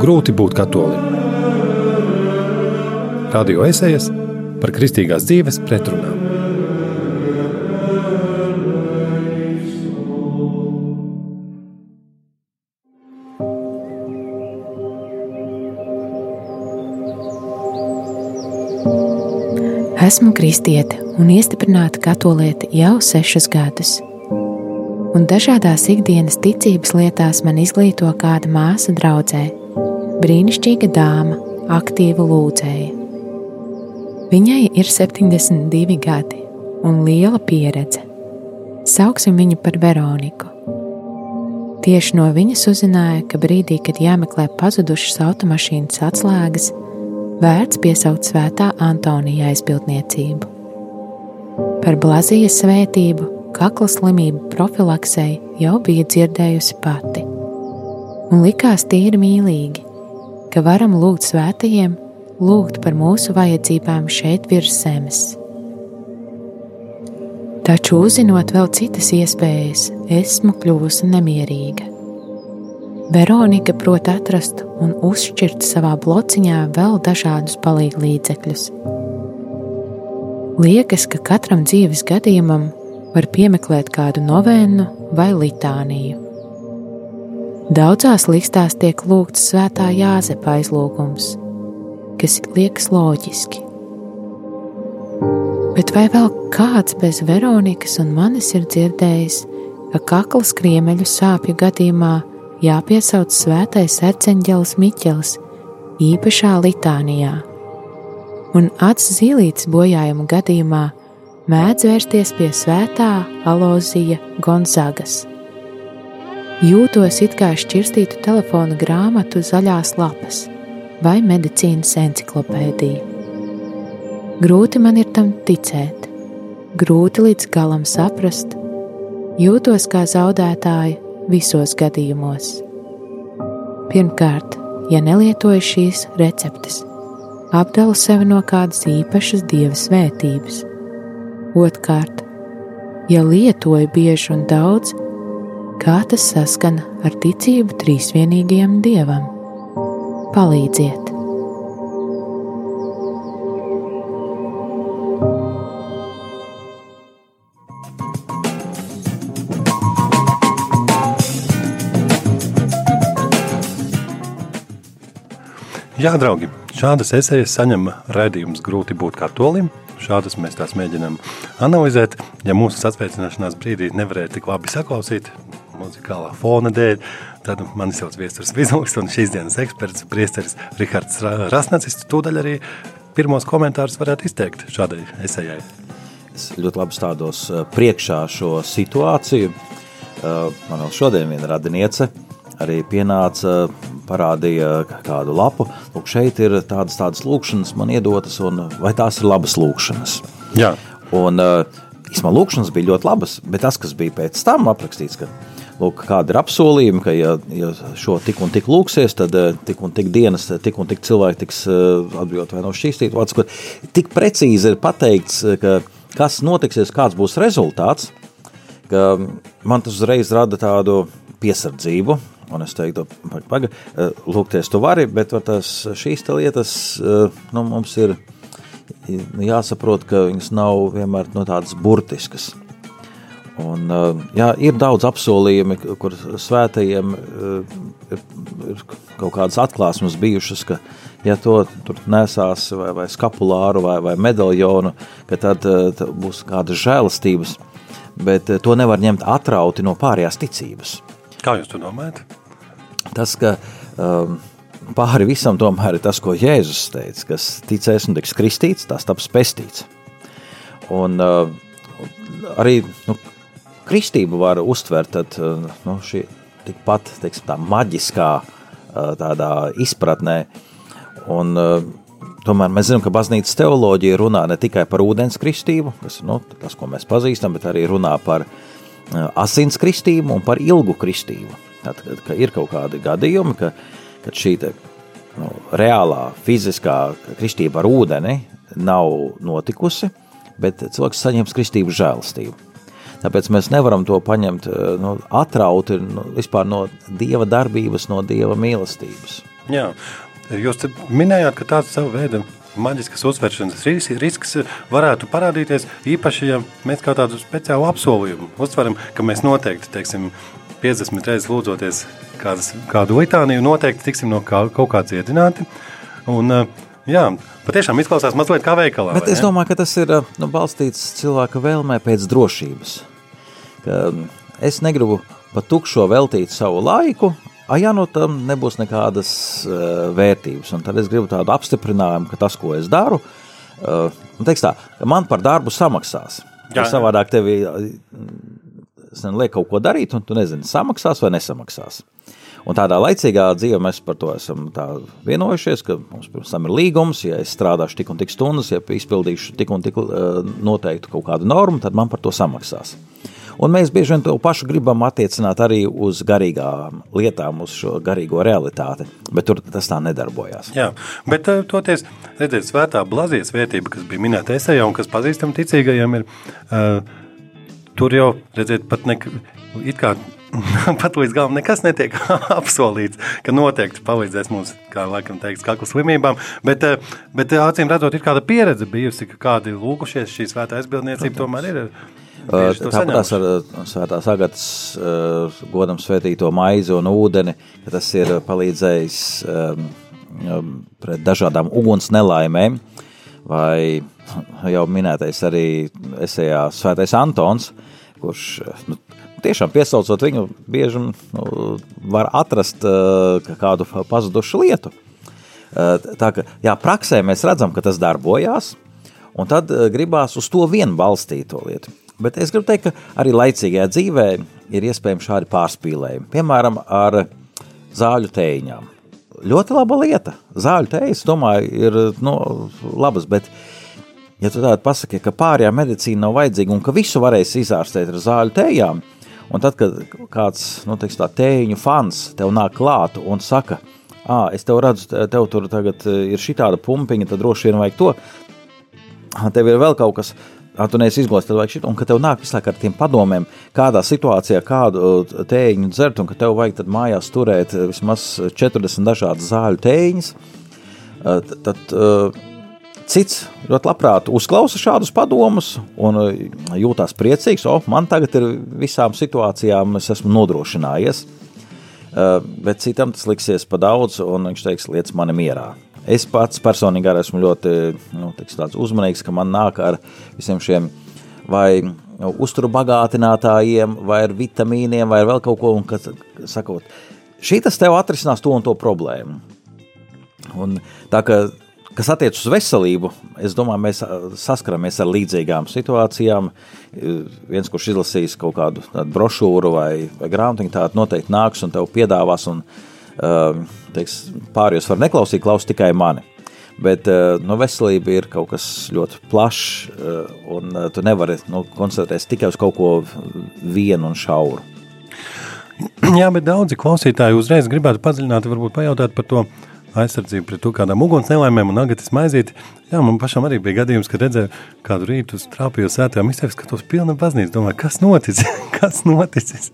Grūti būt katolim. Radio esejas par kristīgās dzīves pretrunām. Esmu kristiete un iestiprināta katoliete jau sešus gadus. Un dažādās ikdienas ticības lietās man izglīto kāda māsa draudzē, brīnišķīga dāma, aktīva lūdzēja. Viņai ir 72 gadi un liela pieredze. Sauksim viņu par Veroniku. Tieši no viņas uzzināja, ka brīdī, kad jāmeklē pazudušas automašīnas atslēgas, vērts piesaukt svētā Antonija aizbildniecību. Par Blazijas svētību, kakla slimību profilaksei jau bija dzirdējusi pati. Un likās tīri mīlīgi, ka varam lūgt svētajiem, lūgt par mūsu vajadzībām šeit virs zemes. Taču, uzzinot vēl citas iespējas, esmu kļuvusi nemierīga. Veronika prot atrast un uzšķirt savā blociņā vēl dažādus palīdzekļus. Liekas, ka katram dzīves gadījumam var piemeklēt kādu novēnu vai litāniju. Daudzās listās tiek lūgts svētā Jāzepa aizlūgums, kas liekas loģiski. Bet vai vēl kāds bez Veronikas un manis ir dzirdējis, ka kakla skriemeļu sāpju gadījumā jāpiesauc svētais arceņģelis Miķels īpašā litānijā, un acis zīlītes bojājuma gadījumā mēdz vērsties pie svētā Alozija Gonzagas. Jūtos it kā šķirstītu telefona grāmatu zaļās lapas vai medicīnas enciklopēdiju. Grūti man ir tam ticēt, grūti līdz galam saprast, jūtos kā zaudētāja visos gadījumos. Pirmkārt, ja nelietoju šīs receptes, apdalu sevi no kādas īpašas dieva svētības. Otrkārt, ja lietoju bieži un daudz, kā tas saskan ar ticību trīsvienīgajam dievam? Palīdziet! Jā, draugi, šādas esejas saņem redzējums grūti būt katolim. Šādas mēs tās mēģinām analizēt. Ja mūsu sasveicināšanās brīdī nevarēja tik labi saklausīt, muzikālā fona dēļ, tad mani sauc Viestures Vizulis un šīs dienas eksperts priesteris Rihards Rasnacis. Tūdaļ arī pirmos komentārus varētu izteikt šādai esejai. Es ļoti labi stādos eh, priekšā šo situāciju. Eh, man vēl šodien viena radiniece arī pienāca parādīja kādu lapu. Lūk, šeit ir tādas, tādas lūkšanas man iedotas, un vai tās ir labas lūkšanas? Jā. Un, Īsumā lūkšanas bija ļoti labas, bet tas, kas bija pēc tam aprakstīts, ka lūk, kāda ir apsolījuma, ka ja, ja šo tik un tik lūksies, tad tik un tik dienas, tik un tik cilvēki tiks atbrīvot vai no šķīstīt. Vārds, kur tik precīzi ir pateikts, ka kas notiksies, kāds būs rezultāts, ka man tas uzreiz rada tādu piesardzību, Un es teiktu, pagaidi, eh, lūgties tu vari, bet tas, šīs lietas eh, nu, mums ir jāsaprot, ka viņas nav vienmēr no tādas burtiskas. Un, eh, jā, ir daudz apsolījumi, kur svētajiem ir, ir kaut kādas atklāsmes bijušas, ka, ja to nesās vai, vai skapulāru vai, vai medaļonu, tad, tad būs kādas žēlastības, bet to nevar ņemt atrauti no pārējās ticības. Kā jūs to domājat? Tas, ka um, pāri visam tomēr ir tas, ko Jēzus teica, kas ticēs un tiks kristīts, tas taps pestīts. Un uh, arī nu, kristību var uztvert tad, uh, nu, šī tikpat, teiksim, tā maģiskā uh, tādā izpratnē. Un, uh, tomēr mēs zinām, ka baznīcas teoloģija runā ne tikai par ūdens kristību, kas ir nu, tas, ko mēs pazīstam, bet arī runā par uh, asins kristību un par ilgu kristību. Tad, kad, kad ir kaut kādi gadījumi, ka, kad šī te, nu, reālā fiziskā kristība ar ūdeni nav notikusi, bet cilvēks saņems kristību žēlastību. Tāpēc mēs nevaram to paņemt nu, atrauti nu, no dieva darbības, no dieva mīlestības. Jā, jūs minējāt, ka tāds savu veidu maģiskas uztveršanas risks varētu parādīties īpaši, ja mēs kā tādu speciālu apsolījumu uztveram, ka mēs noteikti, teiksim, 50 reizes lūdzoties kādas, kādu litāniju, noteikti tiksim no kā, kaut kā dziedināti. Un, jā, patiešām izklausās mazliet kā veikalā. Bet es domāju, ka tas ir nu, balstīts cilvēka vēlmē pēc drošības. Ka es negribu pa tukšo veltīt savu laiku, Ah, ja no tam nebūs nekādas uh, vērtības, un tad es gribu tādu apstiprinājumu, ka tas, ko es daru, uh, tā, man par darbu samaksās. Jā, jā. Savādāk tevi nezinu, liek kaut ko darīt, un tu nezini, samaksās vai nesamaksās. Un tādā laicīgā dzīvē mēs par to esam vienojušies, ka mums pirms tam ir līgums, ja es strādāšu tik un tik stundas, ja izpildīšu tik un tik uh, noteiktu kaut kādu normu, tad man par to samaksās. Un mēs bieži vien to pašu gribam attiecināt arī uz garīgām lietām, uz šo garīgo realitāti, bet tur tas tā nedarbojās. Jā, bet eh, toties, redziet, svētā blazijas vērtība, kas bija minēta esejā un kas pazīstam ticīgajiem, ir uh, tur jau, redziet, pat ne, it kā pat līdz galam nekas netiek apsolīts, ka noteikti palīdzēs mums, kā laikam teiks, kaklu slimībām, bet, eh, bet acīm redzot, ir kāda pieredze bijusi, ka kādi lūgušies šī svētā aizbildniecība tomēr ir Tāpat ar Svētās Agatas uh, godam svētīto maizi un ūdeni, ka tas ir palīdzējis um, pret dažādām uguns nelaimēm, vai jau minētais arī esējā Svētais Antons, kurš nu, tiešām piesaucot viņu, bieži nu, var atrast uh, kādu pazudušu lietu. Uh, tā kā jā, praksē mēs redzam, ka tas darbojās, un tad uh, gribās uz to vienu balstīto lietu. Bet es gribu teikt, ka arī laicīgajā dzīvē ir iespējams šādi pārspīlējumi. Piemēram, ar zāļu tēņām. Ļoti laba lieta. Zāļu tējas, domāju, ir nu, labas, bet ja tu tādu pasaki, ka pārējā medicīna nav vajadzīga un ka visu varēs izārstēt ar zāļu tējām, un tad, kad kāds nu, teiks, tā, tēņu fans tev nāk klāt un saka, ah, es tev redzu, tev tur tagad ir šī tāda pumpiņa, tad droši vien vajag to, tev ir vēl kaut kas, ah, tu neesi izglābts, tad vajag šito, un ka tev nāk visu laiku ar tiem padomiem, kādā situācijā kādu tēņu dzert, un ka tev vajag tad mājās turēt uh, vismaz 40 dažādas zāļu tēņas, uh, tad cits ļoti labprāt uzklausa šādus padomus un jūtās priecīgs, o, man tagad ir visām situācijām, es esmu nodrošinājies, bet citam tas liksies pa daudz, un viņš teiks, liec mani mierā. Es pats personīgi esmu ļoti nu, tiks, uzmanīgs, ka man nāk ar visiem šiem vai nu, uzturu bagātinātājiem, vai ar vitamīniem, vai vēl kaut ko, kad sakot, šī tas tev atrisinās to un to problēmu. Un tā kā Kas attiecas uz veselību, es domāju, mēs saskaramies ar līdzīgām situācijām. Viens, kurš izlasīs kaut kādu brošūru vai, vai grāmatu, tādu noteikti nāks un tev piedāvās. Un, uh, teiks, pārējos var neklausīt, klaus tikai mani. Bet eh, nu, veselība ir kaut kas ļoti plašs, eh, un eh, tu nevari nu, koncentrēties tikai uz kaut ko vienu un šauru. Jā, bet daudzi klausītāji uzreiz gribētu padziļināt, varbūt pajautāt par to aizsardzību pret to kādām uguns nelaimēm un agatis maizīt. Jā, man pašam arī bija gadījums, kad redzēju kādu rītu uz trāpījos sētajā misē, skatos pilna baznīca, domāju, kas noticis, kas noticis.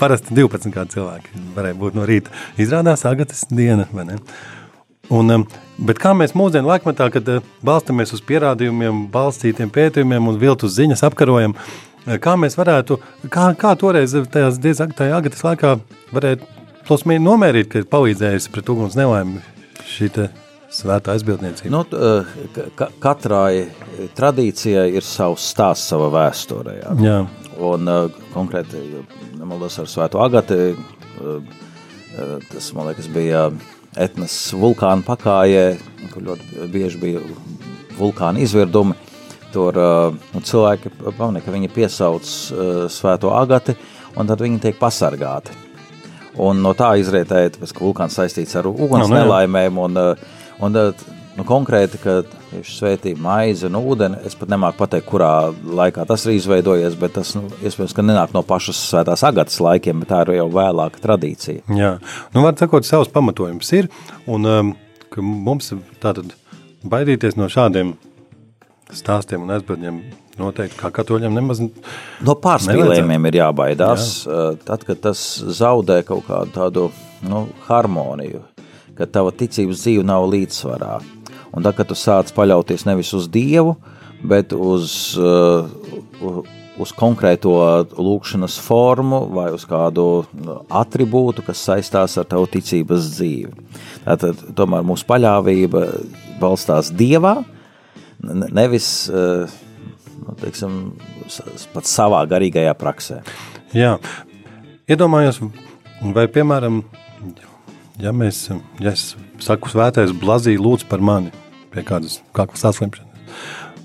Parasti 12 kādi cilvēki varēja būt no rīta. Izrādās agatis diena, vai ne? Un, um, bet kā mēs mūsdienu laikmetā, kad uh, balstamies uz pierādījumiem, balstītiem pētījumiem un viltus ziņas apkarojam, uh, kā mēs varētu, kā, kā toreiz tajās tajā agatas laikā varētu plus mīnus nomērīt, ka ir palīdzējusi pret uguns nelaimi šī svētā aizbildniecība? Nu, eh, ka, katrai tradīcijai ir savs stāsts, sava vēsture. Jā. Jā. Un uh, konkrēti, nemaldos ar Svēto Agati, tas, man liekas, bija etnas vulkāna pakājē, kur ļoti bieži bija vulkāna izvirdumi. Tur uh, cilvēki pamanīja, ka viņi piesauc Svēto Agati, un tad viņi tiek pasargāti. Un no tā izrietēja, ka vulkāns saistīts ar uguns no, no, nelaimēm. Un, eh, un, eh, nu, konkrēti, ka tieši svētība maize un ūdeni, es pat nemāku pateikt, kurā laikā tas ir izveidojies, bet tas nu, iespējams, ka nenāk no pašas svētās agatas laikiem, bet tā ir jau vēlāka tradīcija. Jā, nu, var sakot, savs pamatojums ir, un um, mums tātad baidīties no šādiem stāstiem un aizbildņiem noteikti kā katoļiem nemaz. No pārspīlējumiem ir jābaidās. Jā. Tad, kad tas zaudē kaut kādu tādu nu, harmoniju, kad tava ticības dzīve nav līdzsvarā. Un tad, kad tu sāc paļauties nevis uz Dievu, bet uz, uz konkrēto lūkšanas formu vai uz kādu attribūtu, kas saistās ar tavu ticības dzīvi. Tātad, tomēr mūsu paļāvība balstās Dievā, nevis uh, teiksim, pat savā garīgajā praksē. Jā, iedomājos, vai piemēram, ja, mēs, ja es saku svētais blazīja lūdzu par mani pie kādas kaklas saslimšanas,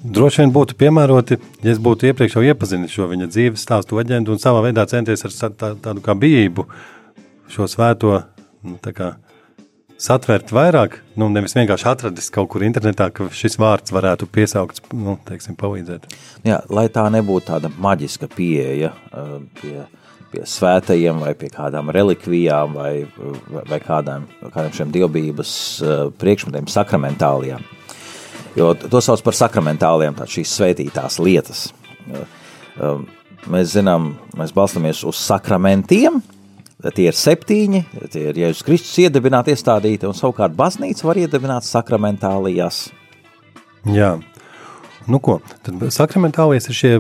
droši vien būtu piemēroti, ja es būtu iepriekš jau iepazinis šo viņa dzīves stāstu leģendu un savā veidā centies ar tā, tādu kā bijību šo svēto nu, kā, satvert vairāk, nu, nevis vienkārši atradis kaut kur internetā, ka šis vārds varētu piesaukt, nu, teiksim, palīdzēt. Jā, lai tā nebūtu tāda maģiska pieeja pie, pie svētajiem vai pie kādām relikvijām vai, vai kādām, kādām šiem dievbības priekšmetiem, sakramentālijām. Jo to sauc par sakramentāliem, šīs svētītās lietas. Um, mēs zinām, mēs balstamies uz sakramentiem, tie ir septiņi, tie ir Jēzus Kristus iedibināti, iestādīti, un savukārt baznīca var iedibināt sakramentālijas. Jā, nu ko, tad sakramentālijas ir šie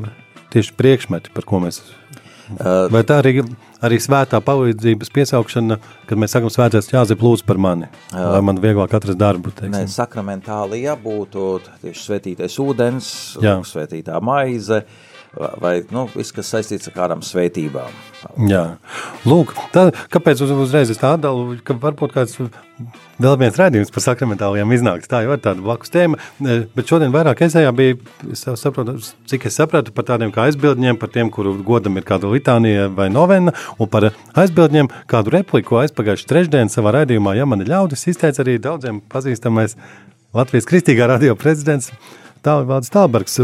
tieši priekšmeti, par ko mēs Uh, Vai tā arī, arī svētā palīdzības piesaukšana, kad mēs sakām, svētais Jāzep lūdzu par mani, uh, lai man vieglāk atrast darbu? Teiksim. Nē, sakramentālija būtu tieši svētītais ūdens, Jā. svētītā maize, uh, vai nu, viss, kas saistīts ar kādām svētībām. Jā, lūk, tā, kāpēc uz, uzreiz es tā atdalu, ka varbūt kāds vēl viens rādījums par sakramentālajiem iznāks, tā jau ir tāda blakus tēma, bet šodien vairāk esējā bija, es saprotu, cik es sapratu par tādiem kā aizbildņiem, par tiem, kuru godam ir kāda litānija vai novena, un par aizbildņiem kādu repliku aizpagājuši trešdien savā rādījumā, ja mani ļaudis, izteica arī daudziem pazīstamais Latvijas kristīgā radio prezidents Tālvārds Tālbergs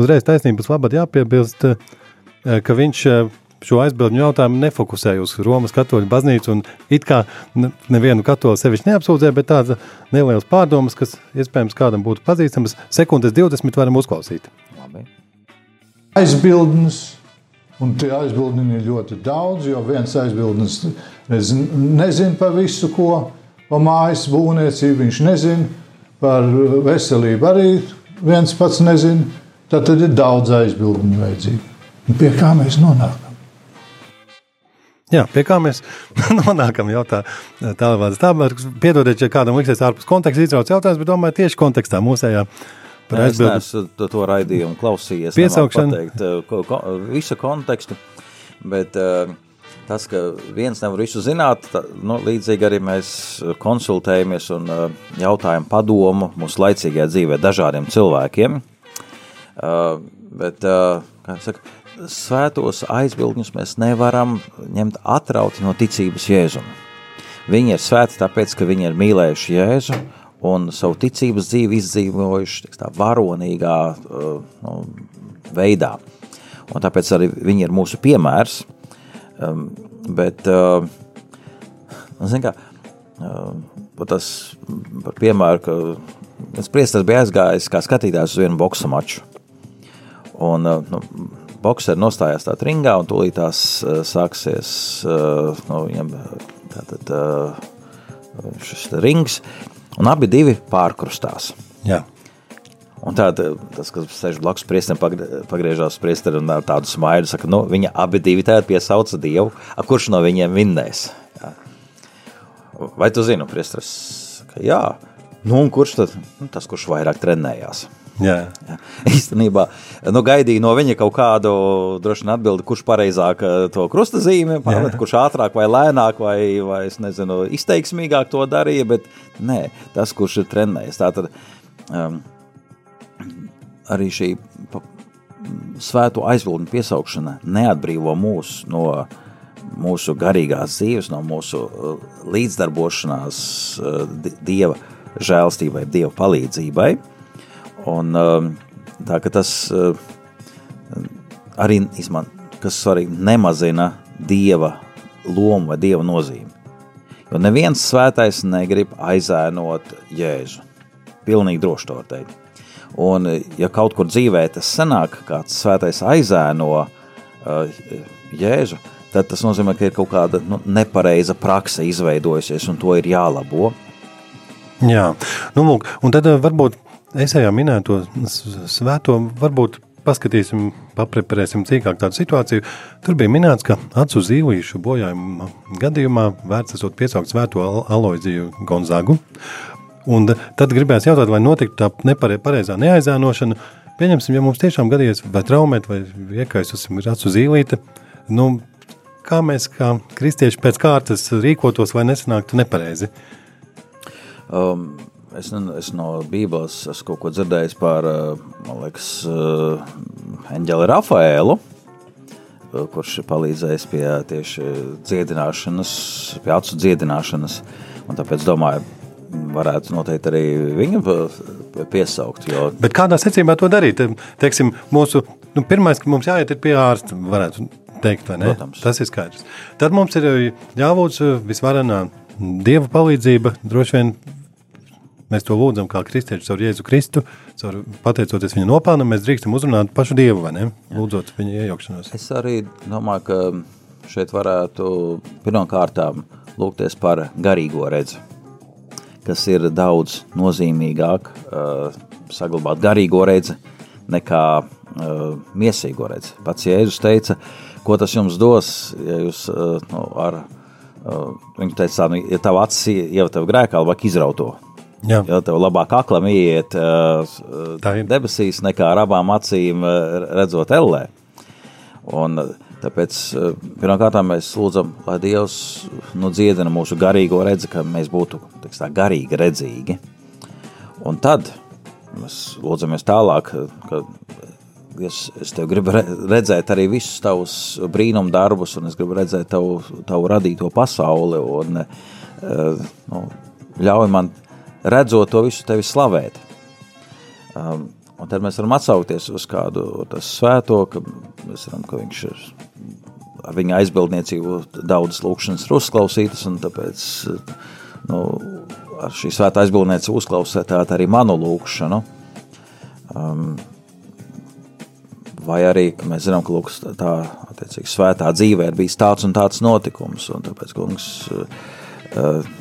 uzreiz taisnības labad jāpiebilst, eh, ka viņš eh, šo aizbildņu jautājumu nefokusēja uz Romas katoļu baznīcu un it kā nevienu katoļu sevišķi neapsūdzēja, bet tāds neliels pārdomas, kas iespējams kādam būtu pazīstamas, sekundes 20 varam uzklausīt. Labi. Aizbildnis, un tie aizbildni ir ļoti daudz, jo viens aizbildnis nezin par visu, ko pa mājas būvniecību viņš nezin, par veselību arī viens pats nezina, tad, tad ir daudz aizbildņu vajadzīgi. Un pie kā mēs nonākam? Jā, pie kā mēs nonākam, jautā tālāk. Tālāk, piedodiet, ja kādam liksies ārpus konteksta izrauc jautājums, bet domāju tieši kontekstā mūsējā. Es neesmu to, to raidījumu klausījies. Piesaukšana. Pateikt, ko, ko, visu kontekstu, bet uh, tas, ka viens nevar visu zināt, tā, nu, līdzīgi arī mēs konsultējamies un uh, jautājam padomu mūsu laicīgajā dzīvē dažādiem cilvēkiem. Uh, bet, uh, kā saka, svētos aizbildņus mēs nevaram ņemt atrauti no ticības Jēzum. Viņi ir svēti tāpēc, ka viņi ir mīlējuši Jēzu un savu ticības dzīvi izdzīvojuši tā, varonīgā uh, nu, veidā. Un tāpēc arī viņi ir mūsu piemērs. Uh, Um, bet, uh, kā, uh, tas par piemēru, ka viens priesteris bija aizgājis kā skatītājs uz vienu boksu maču. Un, uh, nu, bokseri nostājās tā ringā un tūlīt tās uh, sāksies uh, nu, viņam tātad uh, šis rings, un abi divi pārkrustās. Jā. Un tad tas, kas sēž blakus priesterim, pagriežās priesteri un ar tādu smaidu saka, nu, viņa abi divi tādi piesauca Dievu, a kurš no viņiem vinnēs? Jā. Vai tu zini, priesteris, ka jā, nu un kurš tad? Nu, tas, kurš vairāk trenējās. Jā. Jā. Īstenībā nu, gaidīja no viņa kaut kādu droši vien atbildi, kurš pareizāk to krustazīmi pamet, kurš ātrāk vai lēnāk vai, vai es nezinu, izteiksmīgāk to darīja, bet nē, tas, kurš ir trenējies. Tātad, um, arī šī svēto aizbildņu piesaukšana neatbrīvo mūs no mūsu garīgās dzīves, no mūsu uh, līdzdarbošanās uh, Dieva žēlstībai, Dieva palīdzībai. Un, um, tā ka tas uh, arī izman, kas svarīgi nemazina Dieva lomu vai Dieva nozīmi. Jo neviens svētais negrib aizēnot Jēzu. Pilnīgi droši to teikt. Un, ja kaut kur dzīvē tas sanāk, kāds svētais aizēno uh, Jēzu, tad tas nozīmē, ka ir kaut kāda nu, nepareiza prakse izveidojusies, un to ir jālabo. Jā, nu, lūk, un tad varbūt es jau minēju to svēto, varbūt paskatīsim, papreparēsim cīkāk tādu situāciju. Tur bija minēts, ka acu zīlīšu bojājuma gadījumā vērts esot piesaukt svēto aloiziju Gonzagu. Un tad gribēs jautāt, vai notiktu tā nepareizā neaizēnošana. Pieņemsim, ja mums tiešām gadījies vai traumēt, vai iekaisusim acu zīlīte, nu, kā mēs kā kristieši pēc kārtas rīkotos, lai nesanāktu nepareizi? Um, Es, es no Bībeles esmu kaut ko dzirdējis par liekas, Eņģeli Rafaēlu, kurš palīdzējis pie tieši dziedināšanas, pie acu dziedināšanas. Un tāpēc domāju, varētu noteikti arī viņu piesaukt. Jo... Bet kādā secībā to darīt? Teiksim, mūsu, nu, pirmais, ka mums jāiet pie ārsta, varētu teikt, vai ne? Protams. Tas ir skaidrs. Tad mums ir jābūt visvarenā dieva palīdzība, droši vien Mēs to lūdzam kā kristieši caur Jēzu Kristu, caur, pateicoties viņa nopelnam, mēs drīkstam uzrunāt pašu Dievu, vai ne? Lūdzot viņa iejaukšanos. Es arī domāju, ka šeit varētu pirmkārtām lūgties par garīgo redzi, kas ir daudz nozīmīgāk uh, saglabāt garīgo redzi nekā uh, miesīgo redzi. Pats Jēzus teica, ko tas jums dos, ja jūs uh, nu, ar, uh, viņš teica, tā, nu, ja tavu acis jau tev grēkā, vajag izraut to Jā. Jo tev labāk aklam iet uh, debesīs nekā ar abām acīm uh, redzot ellē. Un, tāpēc uh, pirmkārt mēs lūdzam, lai Dievs nu, dziedina mūsu garīgo redzi, ka mēs būtu tā, garīgi redzīgi. Un tad mēs lūdzamies tālāk, ka es, es tev gribu redzēt arī visus tavus brīnumu darbus, un es gribu redzēt tavu, tavu radīto pasauli. Un, uh, nu, ļauj man redzot to visu tevi slavēt. Um, un tad mēs varam atsaukties uz kādu svēto, ka mēs redzam, ka viņš ir ar viņa aizbildniecību daudzas lūkšanas ir uzklausītas, un tāpēc nu, ar šī svētā aizbildniecību uzklausēt arī manu lūkšanu. Um, vai arī mēs zinām, ka lūk, tā attiecīgi svētā dzīvē ir bijis tāds un tāds notikums, un tāpēc kungs uh,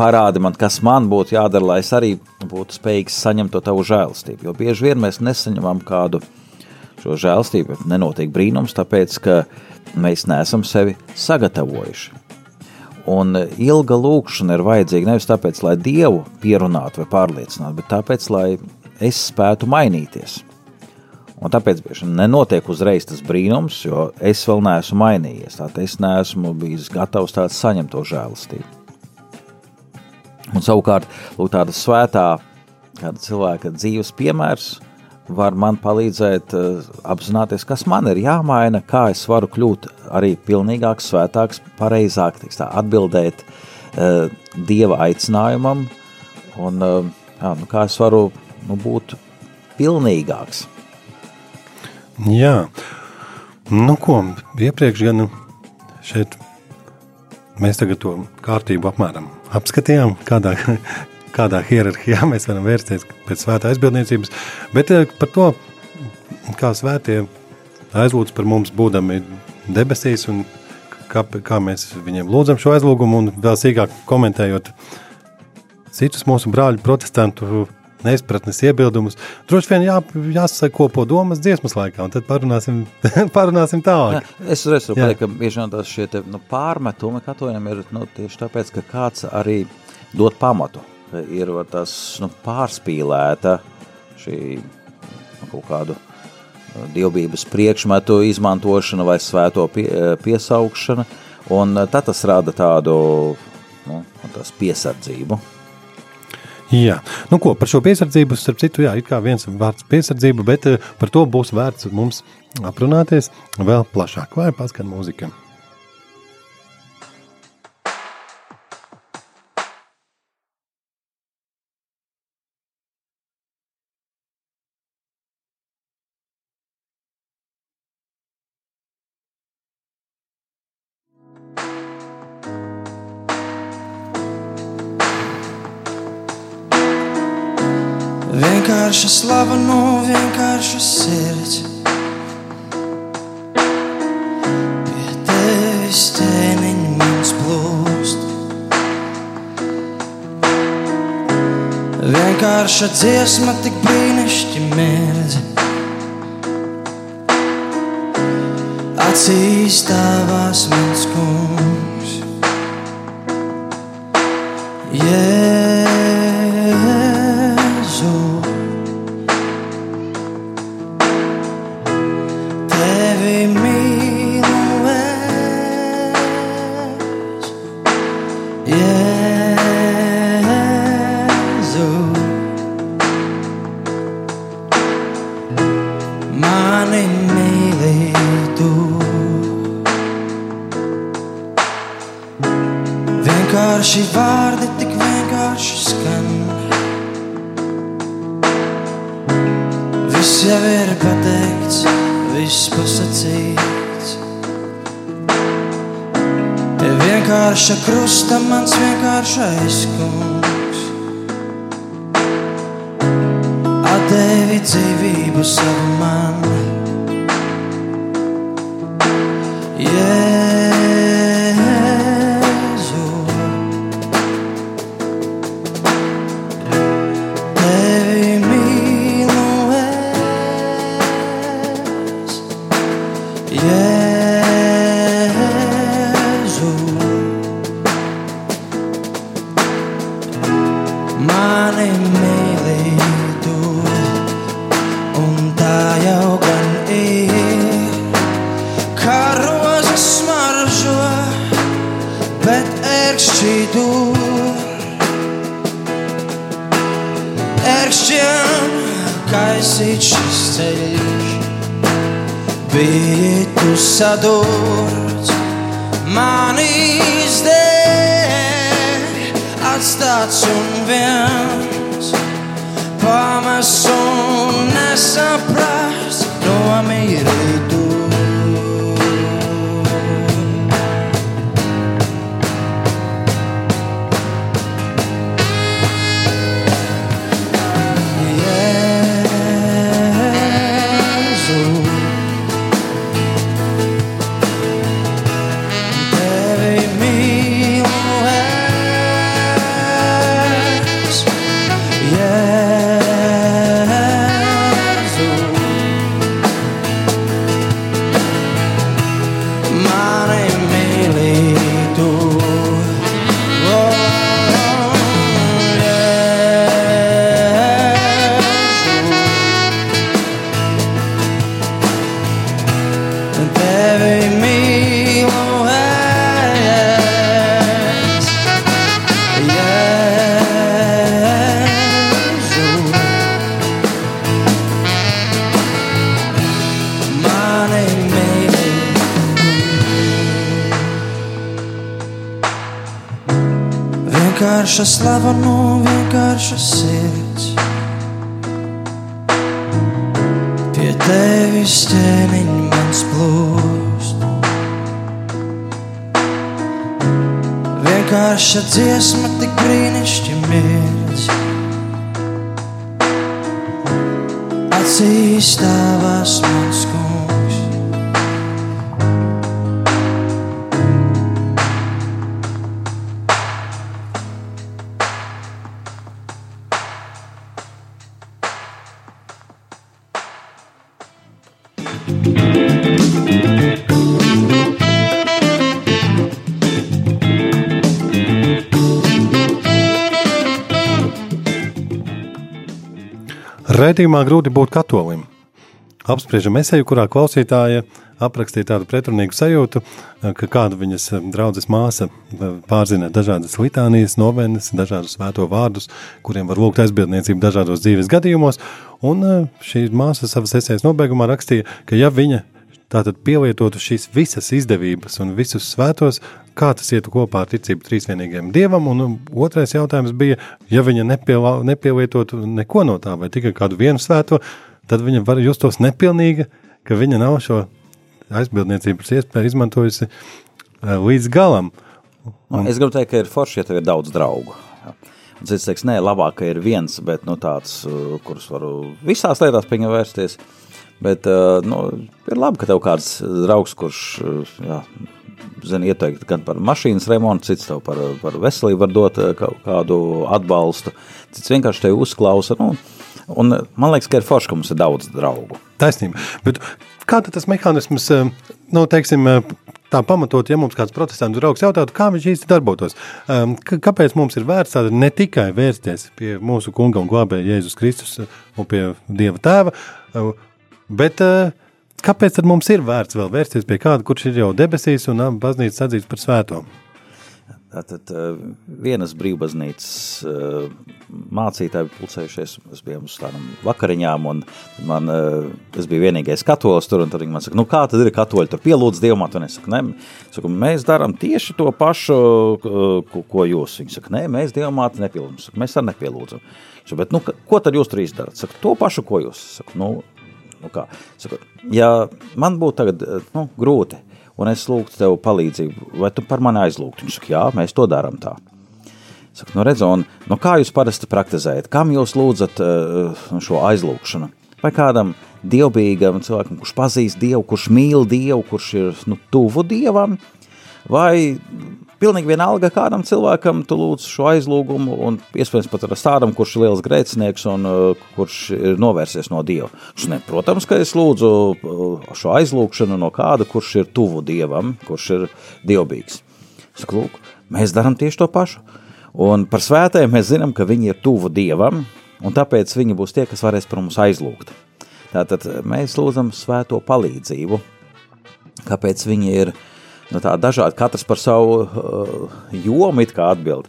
parādi man, kas man būtu jādara, lai es arī būtu spējīgs saņemt to tavu žēlastību. Jo bieži vien mēs nesaņemam kādu šo žēlastību, nenotiek brīnums, tāpēc ka mēs neesam sevi sagatavojuši. Un ilga lūkšana ir vajadzīga nevis tāpēc, lai Dievu pierunātu vai pārliecinātu, bet tāpēc, lai es spētu mainīties. Un tāpēc bieži nenotiek uzreiz tas brīnums, jo es vēl neesmu mainījies. Tātad es neesmu bijis gatavs tāds saņemt to žēlastību. Un savukārt, lūk, tāda svētā cilvēka dzīves piemērs var man palīdzēt uh, apzināties, kas man ir jāmaina, kā es varu kļūt arī pilnīgāks, svētāks, pareizāk tā, atbildēt uh, dieva aicinājumam, un uh, jā, nu, kā es varu nu, būt pilnīgāks. Jā, nu ko, iepriekš gan šeit mēs tagad to kārtību apmēram apskatījām, kādā, kādā hierarhijā mēs varam vērsties pēc svētā aizbildniecības, bet eh, par to, kā svētie aizlūdz par mums būdami debesīs un kā, kā mēs viņiem lūdzam šo aizlūgumu un vēl sīkāk komentējot citus mūsu brāļu protestantu neizpratnes iebildumus. Droši vien jā, jāsakopo domas dziesmas laikā, un tad parunāsim, parunāsim tālāk. Jā, es uzreiz pateikt, ka bieži vien tās šie te, nu, pārmetumi katoļiem ir nu, tieši tāpēc, ka kāds arī dod pamatu, ir tas nu, pārspīlēta šī nu, kaut kādu uh, dievbības priekšmetu izmantošana vai svēto pie, uh, piesaukšana, un uh, tad tas rada tādu nu, piesardzību. Jā, nu ko par šo piesardzību, starp citu, jā, ir kā viens vārds piesardzība, bet eh, par to būs vērts mums aprunāties vēl plašāk, vai paskan mūzika. Vienkārša slava no vienkārša sirds. Pie tevis ķēniņš mans plūst. Vienkārša dziesma, tik brīnišķi mirdz. Acīs tavās mans kungs. Jēzu, krusta mans vienkāršais kungs. Atdevi dzīvību savu man. Vienkārša slava no vienkāršas sirds. Pie tevis ķēniņš mans plūst. Vienkārša dziesma, tik brīnišķīgi mirdz. Acīs tavās mans Raidījumā grūti būt katolim. Apspriežam esēju, kurā klausītāja aprakstīja tādu pretrunīgu sajūtu, ka kāda viņas draudzes māsa pārzina dažādas litānijas, novenes, dažādus svēto vārdus, kuriem var lūgt aizbildniecību dažādos dzīves gadījumos, un šī māsa savas esējas nobeigumā rakstīja, ka ja viņa tātad pielietotu šīs visas izdevības un visus svētos, kā tas ietu kopā ar ticību trīsvienīgajam dievam, un otrais jautājums bija, ja viņa nepiela, nepielietotu neko no tā, vai tikai kādu vienu svēto, tad viņa var justos nepilnīga, ka viņa nav šo aizbildniecības iespēju izmantojusi līdz galam. Un... Es gribu teikt, ka ir forši, ja tev ir daudz draugu. Ja. Cits teiks, nē, labāk ka ir viens, bet nu, tāds, uh, kurus varu visās lietās pie viņa vērsties. Bet uh, nu, ir labi, ka tev kāds draugs, kurš uh, jā, zina, ieteikt gan par mašīnas remontu, cits tev par, par veselību var dot uh, kādu atbalstu, cits vienkārši tevi uzklausa. Nu, un man liekas, ka ir forši, ka mums ir daudz draugu. Taisnība. Bet kā tad tas mehānisms, nu, teiksim, tā pamatot, ja mums kāds protestantu draugs jautātu, kā viņš īsti darbotos. Um, kāpēc mums ir vērts tāda ne tikai vērsties pie mūsu kunga un glābēja Jēzus Kristus un pie Dieva tēva, bet uh, kāpēc tad mums ir vērts vēl vērsties pie kāda, kurš ir jau debesīs un baznīca atzīts par svēto? Tātad vienas brīvbaznīcas mācītāji pulcējušies, mēs bijām uz tādām vakariņām, un man, es biju vienīgais katolis tur, un tad viņi man saka, nu kā tad ir katoļi, tur pielūdz dievmātu, un es saku, ne, saku, mēs darām tieši to pašu, ko, ko jūs. Viņi saka, nē, mēs dievmātu nepielūdzam, saku, mēs arī nepielūdzam. Saku, bet, nu, ko tad jūs tur izdarat? Saku, to pašu, ko jūs. Saku, nu, nu kā? Saku, ja man būtu tagad, nu, grūti, un es lūgtu tev palīdzību, vai tu par mani aizlūgtu? Viņš saka, jā, mēs to darām tā. Saka, nu redz, un nu kā jūs parasti praktizējat? Kam jūs lūdzat uh, šo aizlūgšanu? Vai kādam dievbijīgam cilvēkam, kurš pazīst Dievu, kurš mīl Dievu, kurš ir nu, tuvu Dievam, vai pilnīgi vienalga kādam cilvēkam tu lūdz šo aizlūgumu, un iespējams pat tādam, kurš ir liels grēcinieks un uh, kurš ir novērsies no Dieva. Ne, protams, ka es lūdzu uh, šo aizlūgšanu no kāda, kurš ir tuvu Dievam, kurš ir dievbīgs. Saku, lūk, mēs darām tieši to pašu. Un par svētēm mēs zinām, ka viņi ir tuvu Dievam, un tāpēc viņi būs tie, kas varēs par mums aizlūgt. Tātad mēs lūdzam svēto palīdzību. Kāpēc viņi ir uh, nu, tā, dažādi, katrs par savu uh, jomu atbild.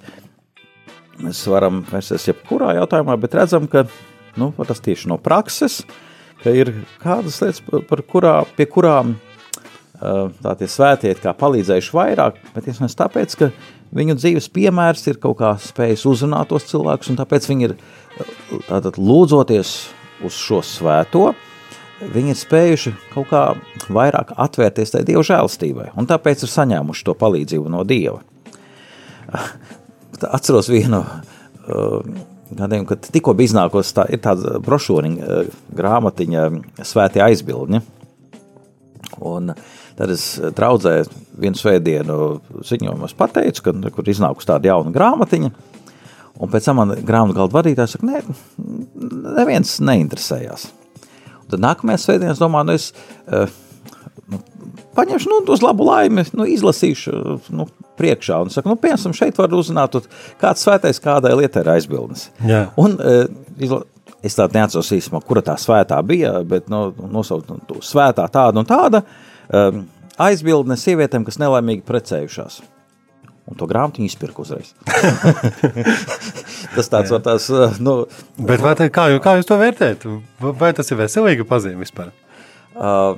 Mēs varam vērsties jebkurā jautājumā, bet redzam, ka nu, tas tieši no prakses, ka ir kādas lietas, par kurā, pie kurām uh, tā tie svētie kā palīdzējuši vairāk, bet iespējams tāpēc, ka viņu dzīves piemērs ir kaut kā spējis uzrunāt tos cilvēkus, un tāpēc viņi ir uh, tātad lūdzoties uz šo svēto, uh, viņi ir spējuši kaut kā vairāk atvērties tai Dieva žēlastībai, un tāpēc ir saņēmuši to palīdzību no Dieva. Atceros vienu uh, gadījumu, kad tikko bija iznākos, tā tāda brošūriņa, uh, grāmatiņa svētie aizbildņi, un tad es draudzē vienu svētdienu ziņojumos pateicu, ka, kur iznākus tāda jauna grāmatiņa, un pēc tam man grāmatu galda vadītājs saka, nē, neviens neinteresējās. Tad nākamajā svētdienā es domāju, nu es uh, nu, paņemšu nu, uz labu laimi, nu, izlasīšu nu, priekšā. Un saku, nu, piemēram, šeit var uzzināt, kāds svētais kādai lietai ir aizbildnis. Jā. Un, uh, es tādu neatceros īstenībā, kura tā svētā bija, bet nu, nosaukt nu, svētā tāda un tāda um, aizbildne sievietēm, kas nelaimīgi precējušās. Un to grāmatu izpirku uzreiz. tas tāds var tās, eh, nu... Bet vai tā, kā, kā jūs to vērtējat? Vai tas ir veselīga pazīme vispār? Uh,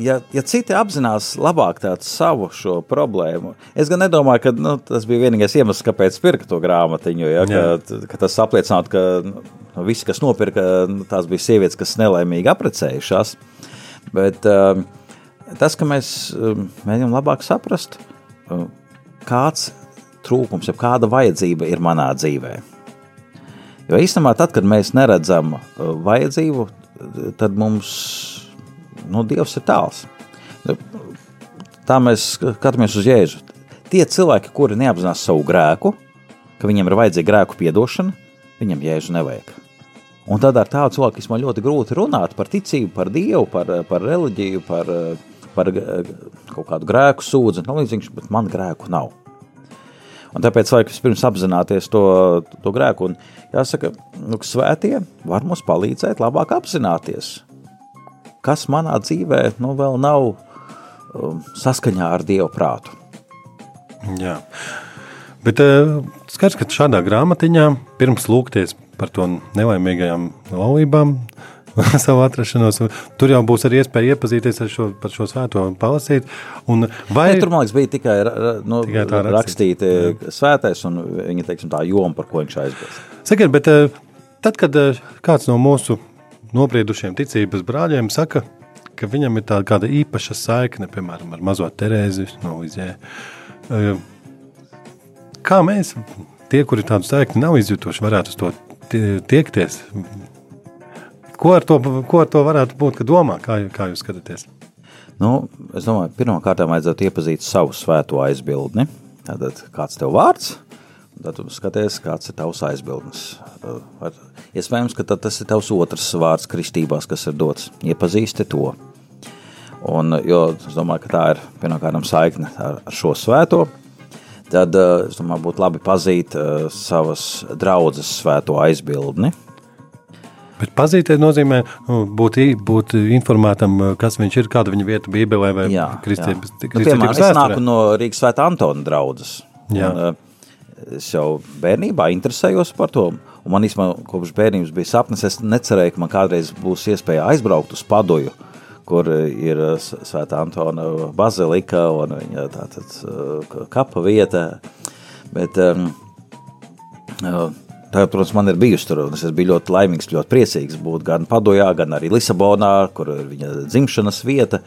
ja, ja citi apzinās labāk savu šo problēmu, es gan nedomāju, ka nu, tas bija vienīgais iemesls, kāpēc pirka to grāmatiņu. Ja, ka, ka tas apliecinātu, ka nu, visi, kas nopirka, nu, tās bija sievietes, kas nelaimīgi aprecējušās. Bet uh, tas, ka mēs uh, mēģinām labāk saprast, uh, kāds trūkums, ja kāda vajadzība ir manā dzīvē. Jo īstenībā, tad, kad mēs neredzam uh, vajadzību, tad mums nu, Dievs ir tāls. Nu, tā mēs skatāmies uz Jēzu. Tie cilvēki, kuri neapzinās savu grēku, ka viņiem ir vajadzīga grēku piedošana, viņam Jēzu nevajag. Un tad ar tādu cilvēku īstenībā ļoti grūti runāt par ticību, par Dievu, par, par reliģiju, par, par kaut kādu grēku sūdzi. Nu, līdzīgs, bet man grēku nav. Un tāpēc vajag vispirms apzināties to, to grēku. Un jāsaka, nu, ka svētie var mums palīdzēt labāk apzināties, kas manā dzīvē nu, vēl nav um, saskaņā ar Dievu prātu. Jā. Bet uh, skaidrs, ka šādā grāmatiņā pirms lūgties par to nelaimīgajām laulībām, savu atrašanos. Tur jau būs arī iespēja iepazīties ar šo, šo svēto un palasīt. Un vai... ne, tur, man liekas, bija tikai, nu, tikai tā rakstīta svētais un viņa, teiksim, tā joma, par ko viņš aizbilst. Sakiet, bet eh, tad, kad eh, kāds no mūsu nobriedušiem ticības brāļiem saka, ka viņam ir tāda kāda īpaša saikne, piemēram, ar mazo Terēzi no eh, kā mēs tie, kuri tādu saikni nav izjutuši, varētu uz to tie- tiekties. Ko ar to, ko ar to varētu būt, ka domā, kā, kā jūs skatāties? Nu, es domāju, pirmkārt, vajadzētu iepazīt savu svēto aizbildni. Tātad, kāds ir tavs vārds, tad tu skaties, kāds ir tavs aizbildnis. Var- Iespējams, ka tas ir tavs otrs vārds kristībās, kas ir dots. Iepazīsti to. Un, jo es domāju, ka tā ir pirmkārt saikne ar, ar šo svēto. Tad uh, es domāju, būtu labi pazīt uh, savas draudzes svēto aizbildni. Bet pazīties nozīmē nu, būt, būt informētam, kas viņš ir, kāda viņa vieta Bībelē vai jā. Nu, piemēram, es nāku no Rīgas Svētā Antona draudzes. Jā. Un, uh, es jau bērnībā interesējos par to. Un man īstenībā kopš bērnības bija sapnis. Es necerēju, ka man kādreiz būs iespēja aizbraukt uz Padoju, kur uh, ir Svētā Antona bazilika un viņa tātad kapa vieta. Bet, um, Tā, protams, man ir bijusi tur, un es biju ļoti laimīgs, ļoti priecīgs būt gan Padojā, gan arī Lisabonā, kur ir viņa dzimšanas vieta,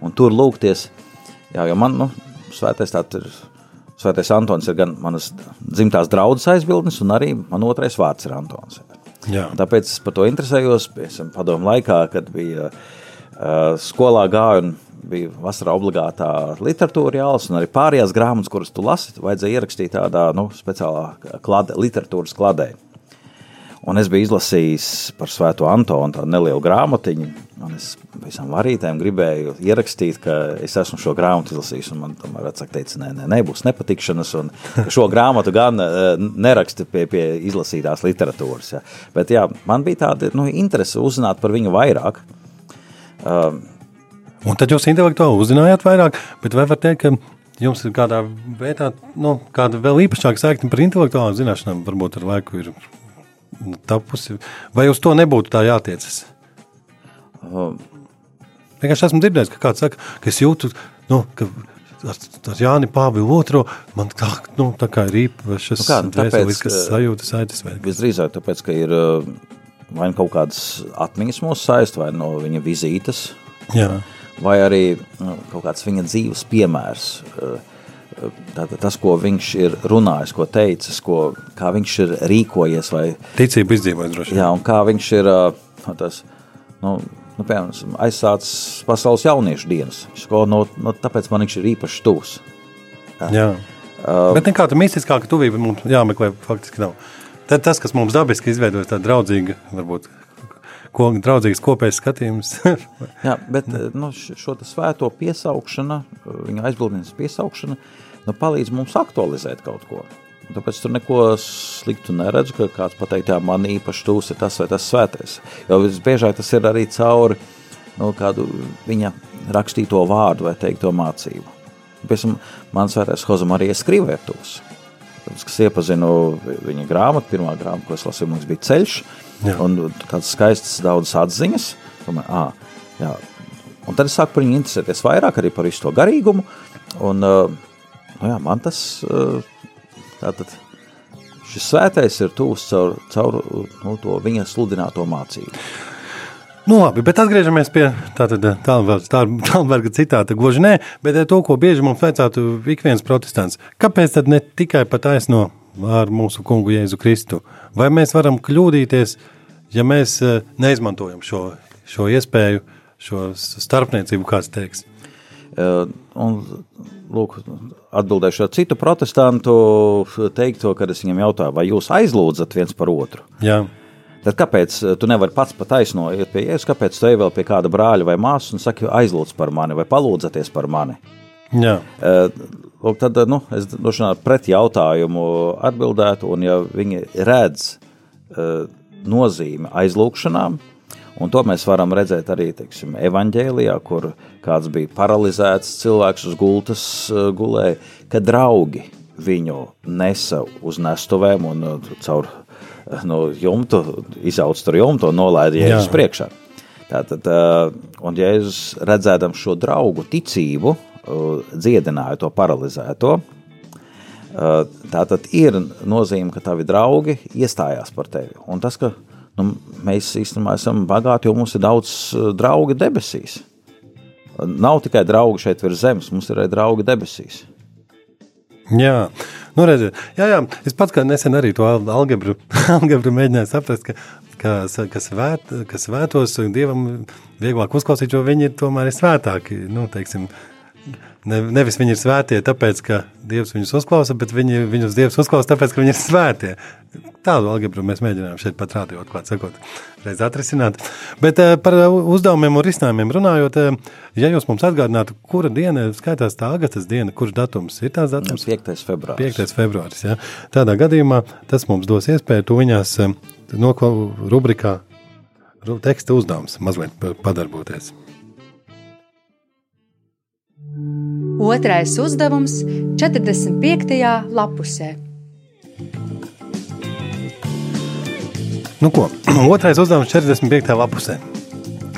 un tur lūgties. Jā, jo man, nu, svētais tāds ir, svētais Antons ir gan manas dzimtās draudzes aizbildnis, un arī man otrais vārds ir Antons. Jā. Tāpēc es par to interesējos, piemēram, padomu laikā, kad bija uh, skolā gāju un bija vasarā obligātā literatūra jālas, un arī pārējās grāmatas, kuras tu lasi, vajadzēja ierakstīt tādā nu, speciālā klade, literatūras kladē. Un es biju izlasījis par Svēto Antonu tādu nelielu grāmatiņu, es visam varītēm gribēju ierakstīt, ka es esmu šo grāmatu izlasījis, man tomēr teica, nē, nē, nebūs nepatikšanas, šo grāmatu gan eh, neraksti pie, pie izlasītās literatūras. Ja. Bet jā, man bija tāda nu, interese uzzināt par viņu vairāk. Un tad jūs intelektuāli uzzinājāt vairāk, bet vai var teikt, ka jums ir kādā veidā, nu, kāda vēl īpašāka saikne par intelektuālām zināšanām, varbūt ar laiku ir nu, tapusi, vai uz to nebūtu tā jātiecas? Vienkārši esmu dzirdējis, ka kāds saka, ka es jūtu, nu, ka ar, ar Jāni Pāvilu otro man tā, nu, tā kā ir īpašas Nu kā, nu, tāpēc, sajūtas vai- Visdrīzāk tāpēc, ka ir vai nu kaut kādas atmiņas mūsu saist, vai no viņa vizītes, Jā, vai arī nu, kaut kāds viņa dzīves piemērs. eh, Tātad tas, ko viņš ir runājis, ko teicis, ko, kā viņš ir rīkojies, vai ticība izdzīvoja droši vien. jā, un kā viņš ir ā, nu, tas, nu, nu, piemēram, aizsācis pasaules jauniešu dienas. Ko, no, no, tāpēc man viņš ir īpaši tūs. Jā. Uh, Bet nekāda mistiskāka tuvība mums jāmeklē faktiski nav. Tad tas, kas mums dabiski izveidojas tāda draudzīga, varbūt ko, draudzīgs kopējs skatījums. Jā, bet nu, š- šo svēto piesaukšana, viņa aizbildnības piesaukšana, nu, palīdz mums aktualizēt kaut ko. Tāpēc tur neko sliktu neredzu, ka kāds pateikt, jā, man īpaši tūs ir tas vai tas svētais. Jo visbiežāk tas ir arī cauri nu, kādu viņa rakstīto vārdu vai teikto mācību. Piemēram, man svētais Hozam arī skrivē tūs. Tāpēc, kas iepazinu viņa grāmatu, pirmā grāmata, ko es lasīju, bija ceļš, Jā. un tādas skaistas daudzas atziņas. Ā, jā. Un tad es sāku par viņu interesēties vairāk arī par visu to garīgumu, un nu jā, man tas, tātad, šis svētais ir tūs caur, caur nu, to viņa sludināto mācību. Nu, labi, bet atgriežamies pie tālberga citāta. Gluži nē, bet eh, to, ko bieži mums vajadzētu ik viens protestants. Kāpēc tad ne tikai pat aizno ar mūsu kungu Jēzu Kristu? Vai mēs varam kļūdīties, ja mēs eh, neizmantojam šo, šo iespēju, šo starpniecību, kāds teiks? Un, lūk, atbildēšu ar citu protestantu teikto, kad es viņam jautāju, vai jūs aizlūdzat viens par otru. Jā, Tad kāpēc uh, tu nevari pats pat taisno iet pie jēzus, kāpēc tu ej vēl pie kāda brāļa vai māsas un saki, aizlūdz par mani vai palūdzaties par mani? jā. Uh, tad uh, nu, es droši vien pret jautājumu atbildētu, un ja viņi redz uh, nozīmi aizlūgšanām, un to mēs varam redzēt arī teiksim, evaņģēlijā, kur kāds bija paralizēts cilvēks uz gultas gulēja, ka draugi viņu nesa uz nestuvēm un caur no jumtu, izauc tur jumtu un nolaida Jēzus Jā. priekšā. Tātad, un Jēzus redzēdam šo draugu ticību, dziedināja to paralizēto. Tā tad ir nozīme, ka tavi draugi iestājās par tevi. Un tas, ka nu, mēs īstenībā esam bagāti, jo mums ir daudz draugu debesīs. Nav tikai draugi šeit virs zemes, mums ir arī draugi debesīs. Jā, nu redziet, jā, jā, es pats kā nesen arī to al- algebru, algebru mēģināju saprast, ka, ka, s- ka, svēt, ka svētos dievam vieglāk uzklausīt, jo viņi tomēr ir svētāki. Nu, teiksim, ne, nevis viņi ir svētie, tāpēc, ka dievs viņus uzklausa, bet viņi, viņus dievs uzklausa, tāpēc, ka viņi ir svētie. Tādu algebru mēs mēģinājām šeit pat rādījot, klāt sakot, reiz atrisināt. Bet eh, par uzdevumiem un risinājumiem runājot, eh, ja jūs mums atgādinātu, kura diena skaitās tā agatas diena, kurš datums ir tās datums? 5. februāris. 5. februāris. Ja? Tādā gadījumā tas mums dos iespēju tuviņās eh, nokla rubrikā ru- teksta uzdevums mazliet pa- padarboties. Otrais uzdevums 45. lapusē. Nu ko, otrais uzdevums 45. lapusē.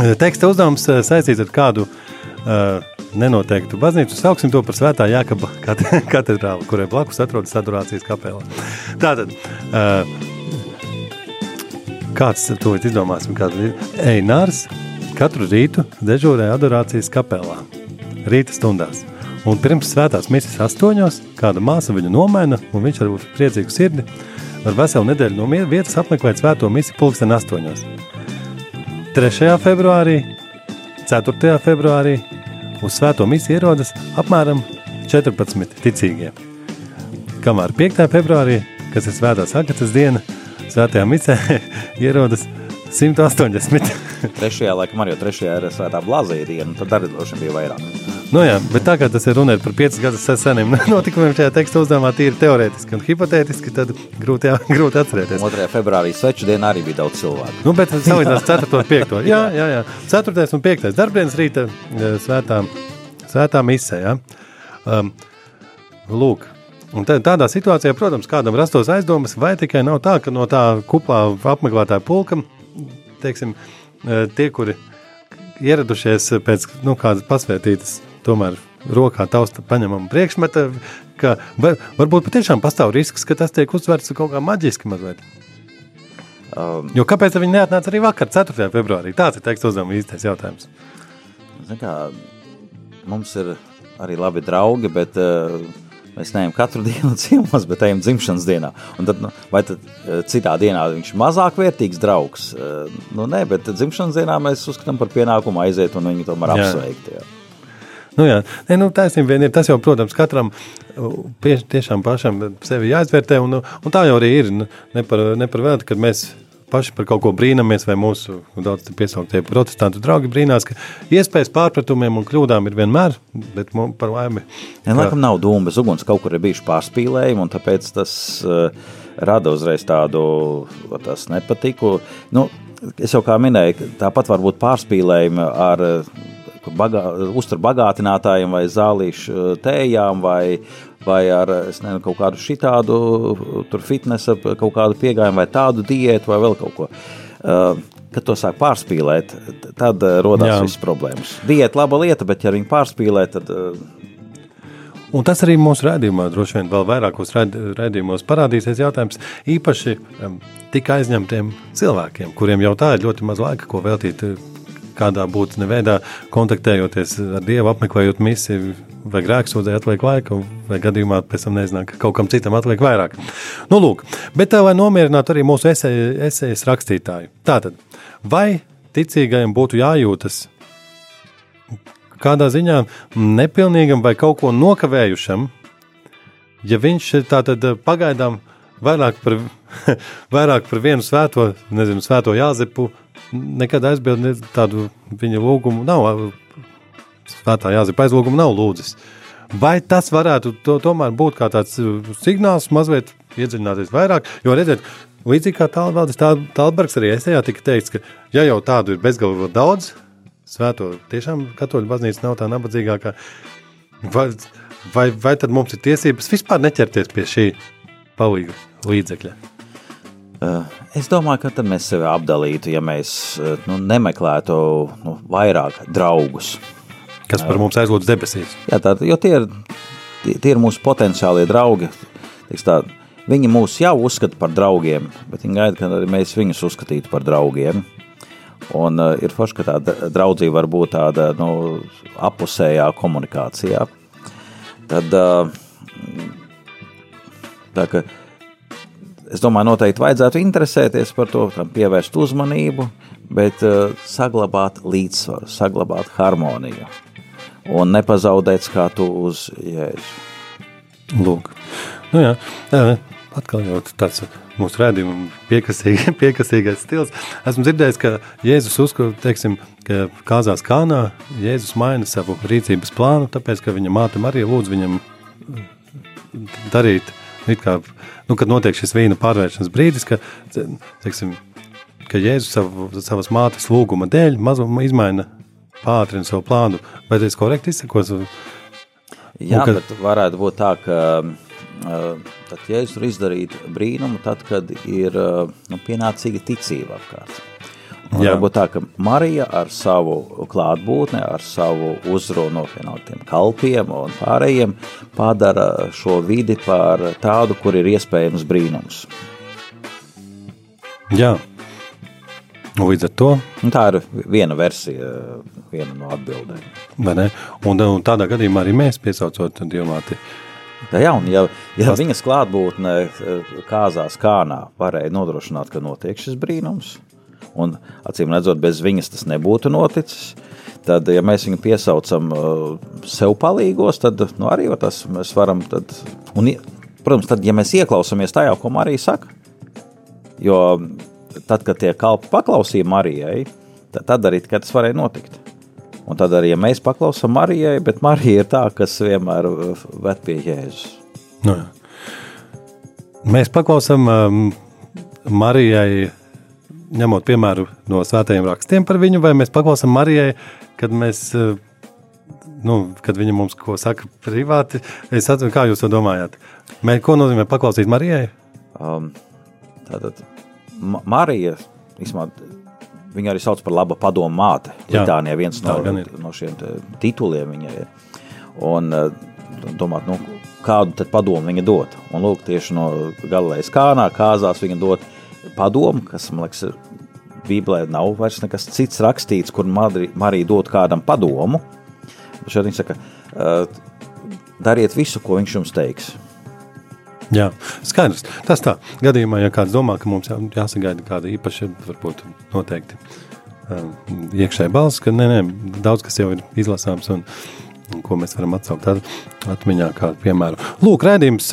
Eh, Teksta uzdevums eh, saistīts ar kādu uh, nenoteiktu baznīcu. Sauksim to par Svētā Jākaba kat- katedrāli, kurai blakus atrodas adorācijas kapela. Tātad, uh, kāds to izdomāsim? Kādu Einārs katru rītu dežūrē adorācijas kapelā, rīta stundās. Un pirms svētās misijas astoņos kāda māsa viņu nomaina, un viņš ar priecīgu sirdi var veselu nedēļu no vietas apmeklēt svēto misiju pulksten astoņos. 3. februārī, 4. februārī uz svēto misiju ierodas apmēram 14 ticīgie. Kamēr 5. februārī, kas ir svētās agatas diena, svētajā misē ierodas 180. Trešajā, laikam, arī trešajā ir svētā blāzija diena, tad arī droši bija vairāk. Nu jā, bet tā kā tas ir runa par 5 gadus seniem notikumiem šajā teksta uzdevumā, tīri teorētiski un hipotētiski, tad grūti, jā, grūti atcerēties. 2. februārī sveču dienā arī bija daudz cilvēku. Nu, bet salīdzinās 4. un 5. Jā, jā, jā. 4. un 5. darbdienas rīta eh, svētā, svētā misē. Ja? Um, lūk. Un tā, tādā situācijā, protams, kādam rastos aizdomas, vai tikai nav tā, ka no tā kuplā apmeklētāja pulka, teiksim, eh, tie, kuri ieradušies pēc nu, kādas pasvētītas, tomēr rokā tausta paņemama priekšmeta, ka var, varbūt patiešām pastāv risks, ka tas tiek uztverts kaut kā maģiski mazliet. Um, Jo kāpēc viņi neatnāca arī vakar, 4. februārī? Tāds ir teksts uzdevuma īstais jautājums. Kā, mums ir arī labi draugi, bet uh, mēs neejam katru dienu ciemos, bet ejam dzimšanas dienā. Un tad, nu, vai tad uh, citā dienā viņš ir mazāk vērtīgs draugs? Uh, nu, nē, bet dzimšanas dienā mēs uzskatām par pienākumu aiziet un viņu tomēr Jā. apsveikt. Jā. Nu, jā, Nē, nu, taisnība vien ir. Tas jau, protams, katram uh, pie, tiešām pašam sevi jāizvērtē. Un, un tā jau arī ir. Nu, Ne par, ne par velti, kad mēs paši par kaut ko brīnamies, vai mūsu daudz piesauktie protestantu draugi brīnās, ka iespējas pārpratumiem un kļūdām ir vienmēr, bet mums par laimi. Ja, laikam nav dūma bez uguns, kaut kur ir bijuši pārspīlējumi, un tāpēc tas uh, rada uzreiz tādu tas nepatiku. Nu, es jau kā minēju, tāpat var būt pārspīlējumi ar uh, bagā, uzturu bagātinātājiem vai zālīšu uh, tējām vai, vai ar nezinu, kaut kādu šitādu fitnesa, kaut kādu piegājumu vai tādu diētu vai vēl kaut ko. Uh, Kad to sāk pārspīlēt, tad uh, Jā. visas problēmas. Diēta laba lieta, bet ja viņi pārspīlē, tad uh, Un tas arī mūsu rādījumā, droši vien vēl vairākos raidījumos parādīsies jautājums īpaši um, tik aizņemtiem cilvēkiem, kuriem jau tā ir ļoti maz laika, ko veltīt kādā būtnes veidā, kontaktējoties ar Dievu, apmeklējot misiju, vai grēksūdzē atliek laika, vai gadījumā pēc tam nezināt, ka kaut kam citam atliek vairāk. Nu, lūk, bet tā, lai nomierinātu arī mūsu esē- esejas rakstītāju. Tātad, vai ticīgajam būtu jājūtas kādā ziņā nepilnīgam vai kaut ko nokavējušam, ja viņš ir tātad eh, pagaidām vairāk par, vairāk par vienu svēto, nezinu, svēto Jāzepu, nekad aizbildni tādu viņa lūgumu nav, svētā Jāzepa aizlūgumu nav lūdzis. Vai tas varētu to, tomēr būt kā tāds uh, signāls, mazliet iedziļināties vairāk? Jo redziet, līdzīgi kā Tālvaldis Tālbergs arī esējā tika teikts, ka ja jau tādu ir bezgalīgi daudz, svēto tiešām katoļu baznīca nav tā nabadzīgākā, vai, vai, vai tad mums ir tiesības vispār neķerties pie šī palīga līdzekļa? Uh, Es domāju, ka tad mēs sevi apdalītu, ja mēs uh, nu, nemeklētu nu, vairāk draugus. Kas par mums aizlūdz debesīs? Jā, tā, jo tie ir, tie, tie ir mūsu potenciālie draugi. Tā, viņi mūs jau uzskata par draugiem, bet viņi gaida, ka arī mēs viņus uzskatītu par draugiem. Un uh, ir forši, ka tā dra- draudzība var būt tāda nu, apusējā komunikācijā. Tad uh, Tā ka es domāju, noteikti vajadzētu interesēties par to, tam pievērst uzmanību, bet uh, saglabāt līdzsvaru, saglabāt harmoniju un nepazaudēt skatu uz jēzu. Lūk, nu jā, atkal jau tāds mūsu rādījuma piekasīga, piekasīgais stils. Esmu dzirdējis, ka Jēzus uzskata, teiksim, ka kāzās kānā Jēzus maina savu rīcības plānu, tāpēc, ka viņa māte Marija lūdz viņam darīt, kā, nu, kad notiek šis vīna pārvēršanas brīdis, ka, teiksim, ka Jēzus savu, savas mātes lūguma dēļ mazuma izmaina pātrina savu plānu. Vai tas korekti izsakos? Jā, ka... bet varētu būt tā, ka tad Jēzus var izdarīt brīnumu tad, kad ir nu, pienācīga ticība apkārt. Un varbūt tā, ka Marija ar savu klātbūtni, ar savu uzrunu no pienāktiem kalpiem un pārējiem padara šo vidi par tādu, kur ir iespējams brīnums. Jā, Un līdz ar to un tā ir viena versija, viena no atbildēm. Un, un tādā gadījumā arī mēs piesaucot diamāti. Jā, un ja, ja Past... viņas klātbūtne kāzās kānā varēja nodrošināt, ka notiek šis brīnums, un acīm redzot, bez viņas tas nebūtu noticis, tad, ja mēs viņu piesaucam sev palīgos, tad nu, arī tas mēs varam, tad, un, protams, tad, ja mēs ieklausāmies tajā, ko Marija saka, jo tad, kad tie kalpi paklausīja Marijai, tad, tad arī tas varēja notikt. Un tad arī ja mēs paklausām Marijai, bet Marija ir tā, kas vienmēr uh, ved pie Jēzus. Nu, jā. mēs paklausām um, Marijai, ņemot piemēru no svētajiem rakstiem par viņu, vai mēs paklausām Marijai, kad mēs. Uh, nu, kad viņa mums ko saka privāti, es atceros, kā jūs to domājat. Mē, ko nozīmē paklausīt Marijai? Um, tātad Marija, īsmā, viņa arī sauc par laba padomu māte. Litānijā viens no, no šiem tituliem viņai ir. Un eh, domāt, nu, kādu tad padomu viņa dot? Un lūk, tieši no Galilejas kānā kāzās viņa dot padomu, kas, man liekas, Bībelē nav vairs nekas cits rakstīts, kur Marija dod kādam padomu. Šeit viņa saka, dariet visu, ko viņš jums teiks. Jā, skaidrs. Tas tā. Gadījumā, ja kāds domā, ka mums jā, jāsagaida kāda īpaša, varbūt noteikti iekšēja balss, ka nē, nē, daudz kas jau ir izlasāms un, un ko mēs varam atsaukt atmiņā kādu piemēru. Lūk, rēdījums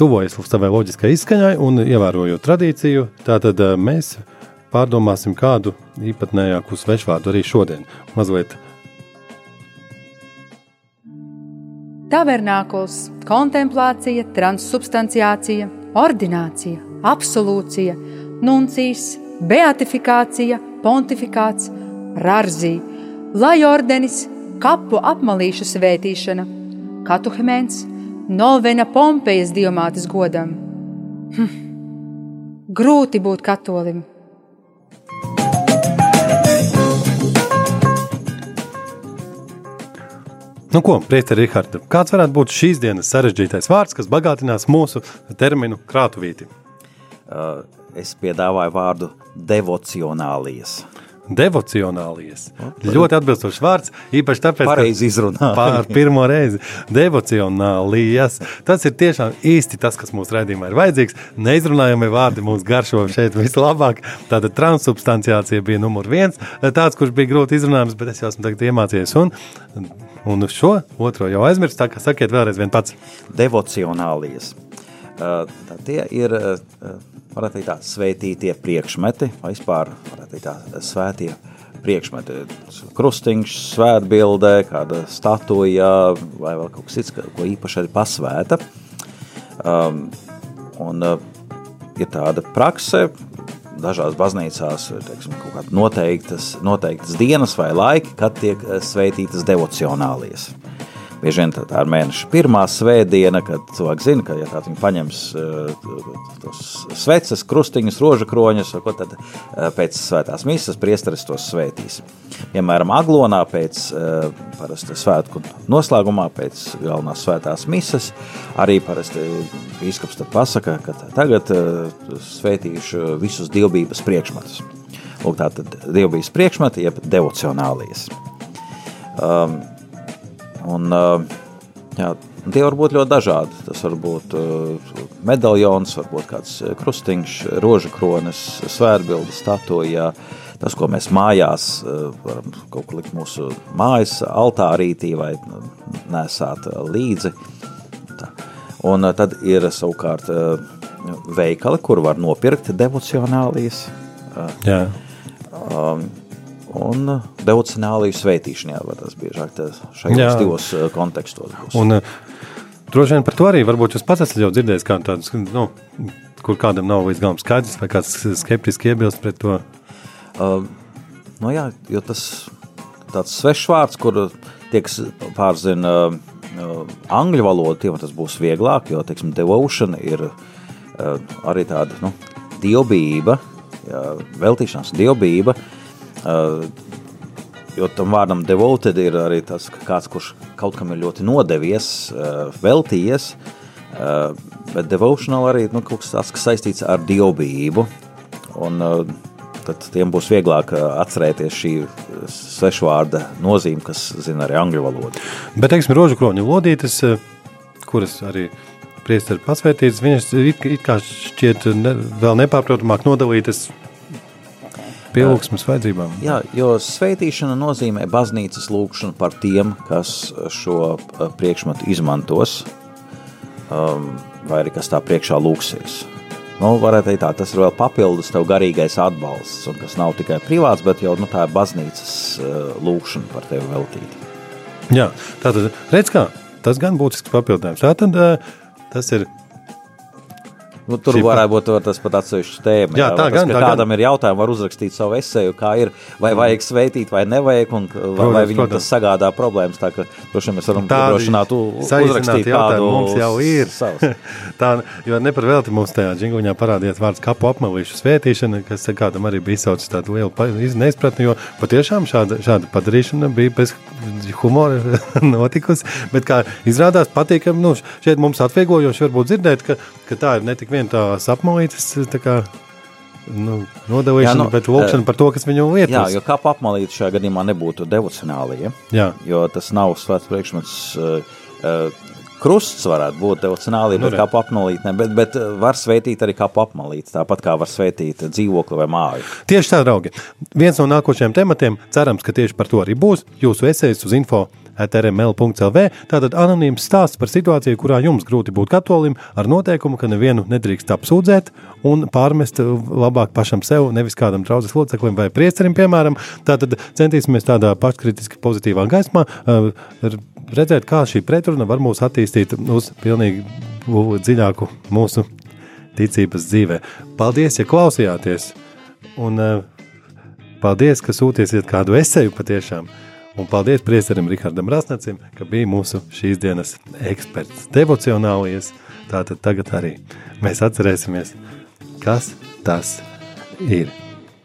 tuvojas savai loģiskai izskaņai un ievērojot tradīciju, tātad uh, mēs pārdomāsim kādu īpatnējāku svešvārdu arī šodien. Mazliet Tavernākuls, kontemplācija, transsubstanciācija, ordinācija, absolūcija, nuncijas, beatifikācija, pontifikāts, rarzī, lai ordenis, kapu apmalīšu svētīšana, katuhemēns, novena Pompejas diamātes godam. Hm. Grūti būt katolim! Nu, ko, Priester, Rihards, kāds varētu būt šīs dienas sarežģītais vārds, kas bagātinās mūsu terminu krātuvīti? Uh, es piedāvāju vārdu devocionālijas. Devocionālijas. Ļoti atbilstošs vārds, īpaši tāpēc, Pareizi izrunā. Pār pirmo reizi. Devocionālijas. Tas ir tiešām īsti tas, kas mūsu raidījumā ir vajadzīgs. Neizrunājami vārdi mums garšo šeit vislabāk. Tāda transubstanciācija bija numur viens. Tāds, kurš bija grūti izrunājams, bet es jau esmu tagad iemācījies. Un Un uz šo otro jau aizmirst, tā kā sakiet vēlreiz vien pats. Devocionālijas. Uh, tie ir, uh, varētu teikt tā, svētītie priekšmeti, vai vispār, tā, svētie priekšmeti. Krustiņš, svētbildē, kāda statuja vai vēl kaut kas cits, ko īpaši arī pasvēta. Um, un uh, ir tāda prakse, dažās baznīcās teiksim, noteiktas, noteiktas dienas vai laiki, kad tiek eh, sveitītas devocionālijas. Bieži vien tā ir mēneša pirmā svētdiena, kad cilvēks zina, ka, ja tā viņi paņems uh, tos sveces, krustiņus, roža kroņus, ko tad uh, pēc svētās misas priesteris tos svētīs. Piemēram, Aglonā pēc uh, parasti svētku noslēgumā, pēc galvenās svētās misas, arī parasti bīskaps tad pasaka, ka tagad svētīšu visus dievbības priekšmetus. Lūk, tātad dievbijas priekšmeti, jeb devocionālijas. Um, Un, jā, tie var būt ļoti dažādi. Tas var būt medaļons, varbūt kāds krustiņš, roža kronis, svētbildes, statuja. Tas, ko mēs mājās varam kaut kur likt mūsu mājas altārītī vai nesāt līdzi. Un tad ir savukārt veikali, kur var nopirkt devocionālijas. Jā. Um, un devocionāliju sveitīšanā, vai tas biežāk šajos Jā. divos kontekstos būs. Un, droši vien par to arī varbūt jūs pats esat jau dzirdējis, kā tādus, nu, kur kādam nav līdz galam skaidrs, vai kāds skeptiski iebilst pret to. Uh, nu jā, jo tas tāds svešs vārds, kur tiek pārzina uh, angļu valodu, tiem tas būs vieglāk, jo, teiksim, devotion ir uh, arī tāda, nu, dievbība, jā, veltīšanās dievbība, uh, Jo tam vārdam devoted ir arī tas, ka kāds, kurš kaut kam ir ļoti nodevies, uh, veltījies, uh, bet devotional arī nu, kaut kas tāds, kas saistīts ar dievbijību. Un, tad tiem būs vieglāk atcerēties šī svešvārda nozīme, kas zina arī angļu valodu. Bet, teiksim, rožu kroņu lodītes, kuras arī priesteri pasvētītas, viņas it, it kā šķiet ne, vēl nepārprotamāk nodalītas pielūgsmes vajadzībām. Jā, jo svētīšana nozīmē baznīcas lūgšanu par tiem, kas šo eh, priekšmetu izmantos, um, vai arī kas tā priekšā lūksies. Nu, varētu teikt, tā, tas ir vēl papildus tev garīgais atbalsts, un kas nav tikai privāts, bet jau nu, tā ir baznīcas uh, lūgšana par tevi veltīta. Jā, tātad redz kā, tas gan būtisks papildinājums. Tātad uh, tas ir Nu, tur Šī varētu būt tas pat atsevišķs tēma. Jā, jā tā tas, gan. Tā kādam gan. ir jautājumi, var uzrakstīt savu esēju, kā ir, vai vajag sveitīt, vai nevajag, un vai, protams, vai viņam protams. tas sagādā problēmas. Tā ka droši vien mēs varam nodrošināt, uzrakstīt kādu mums jau ir. tā, jo ne par velti mums tajā džinguņā parādījās vārds kapu apmelīšu svētīšana, kas kādam arī bija saucis tādu lielu neizpratni, jo patiešām šāda, šāda padarīšana bija bez humora notikusi, bet kā izrādās patīkam, nu, šeit mums atvieglojoši varbūt dzirdēt, ka, ka tā ir ne tik vien tā sapmalītes, tā kā nu, nodalīšana, nu, bet lūkšana par to, kas viņu lietas. Jā, jo kā apmalīt šajā gadījumā nebūtu devocionāli, ja? jo tas nav svēts priekšmets. Uh, Krusts varētu būt devocionāli, nu, bet kā apmalīt, ne, bet, bet var sveitīt arī kā apmalīt, tāpat kā var sveitīt dzīvokli vai māju. Tieši tā, draugi. Viens no nākošajiem tematiem, cerams, ka tieši par to arī būs jūsu esejas uz info rml.lv. Tātad anonīms stāsts par situāciju, kurā jums grūti būt katolim, ar noteikumu, ka nevienu nedrīkst apsūdzēt un pārmest labāk pašam sev, nevis kādam draudzes loceklim vai priesterim, piemēram. Tātad centīsimies tādā paškritiski pozitīvā gaismā uh, redzēt, kā šī pretruna var mūs attīstīt uz pilnīgi dziļāku mūsu ticības dzīvē. Paldies, ja klausījāties! Un uh, paldies, ka sūtīsiet kādu esēju patiešām! Un paldies priesterim Rihardam Rasnacim, ka bija mūsu šīs dienas eksperts devocionālies. Tātad tagad arī mēs atcerēsimies, kas tas ir.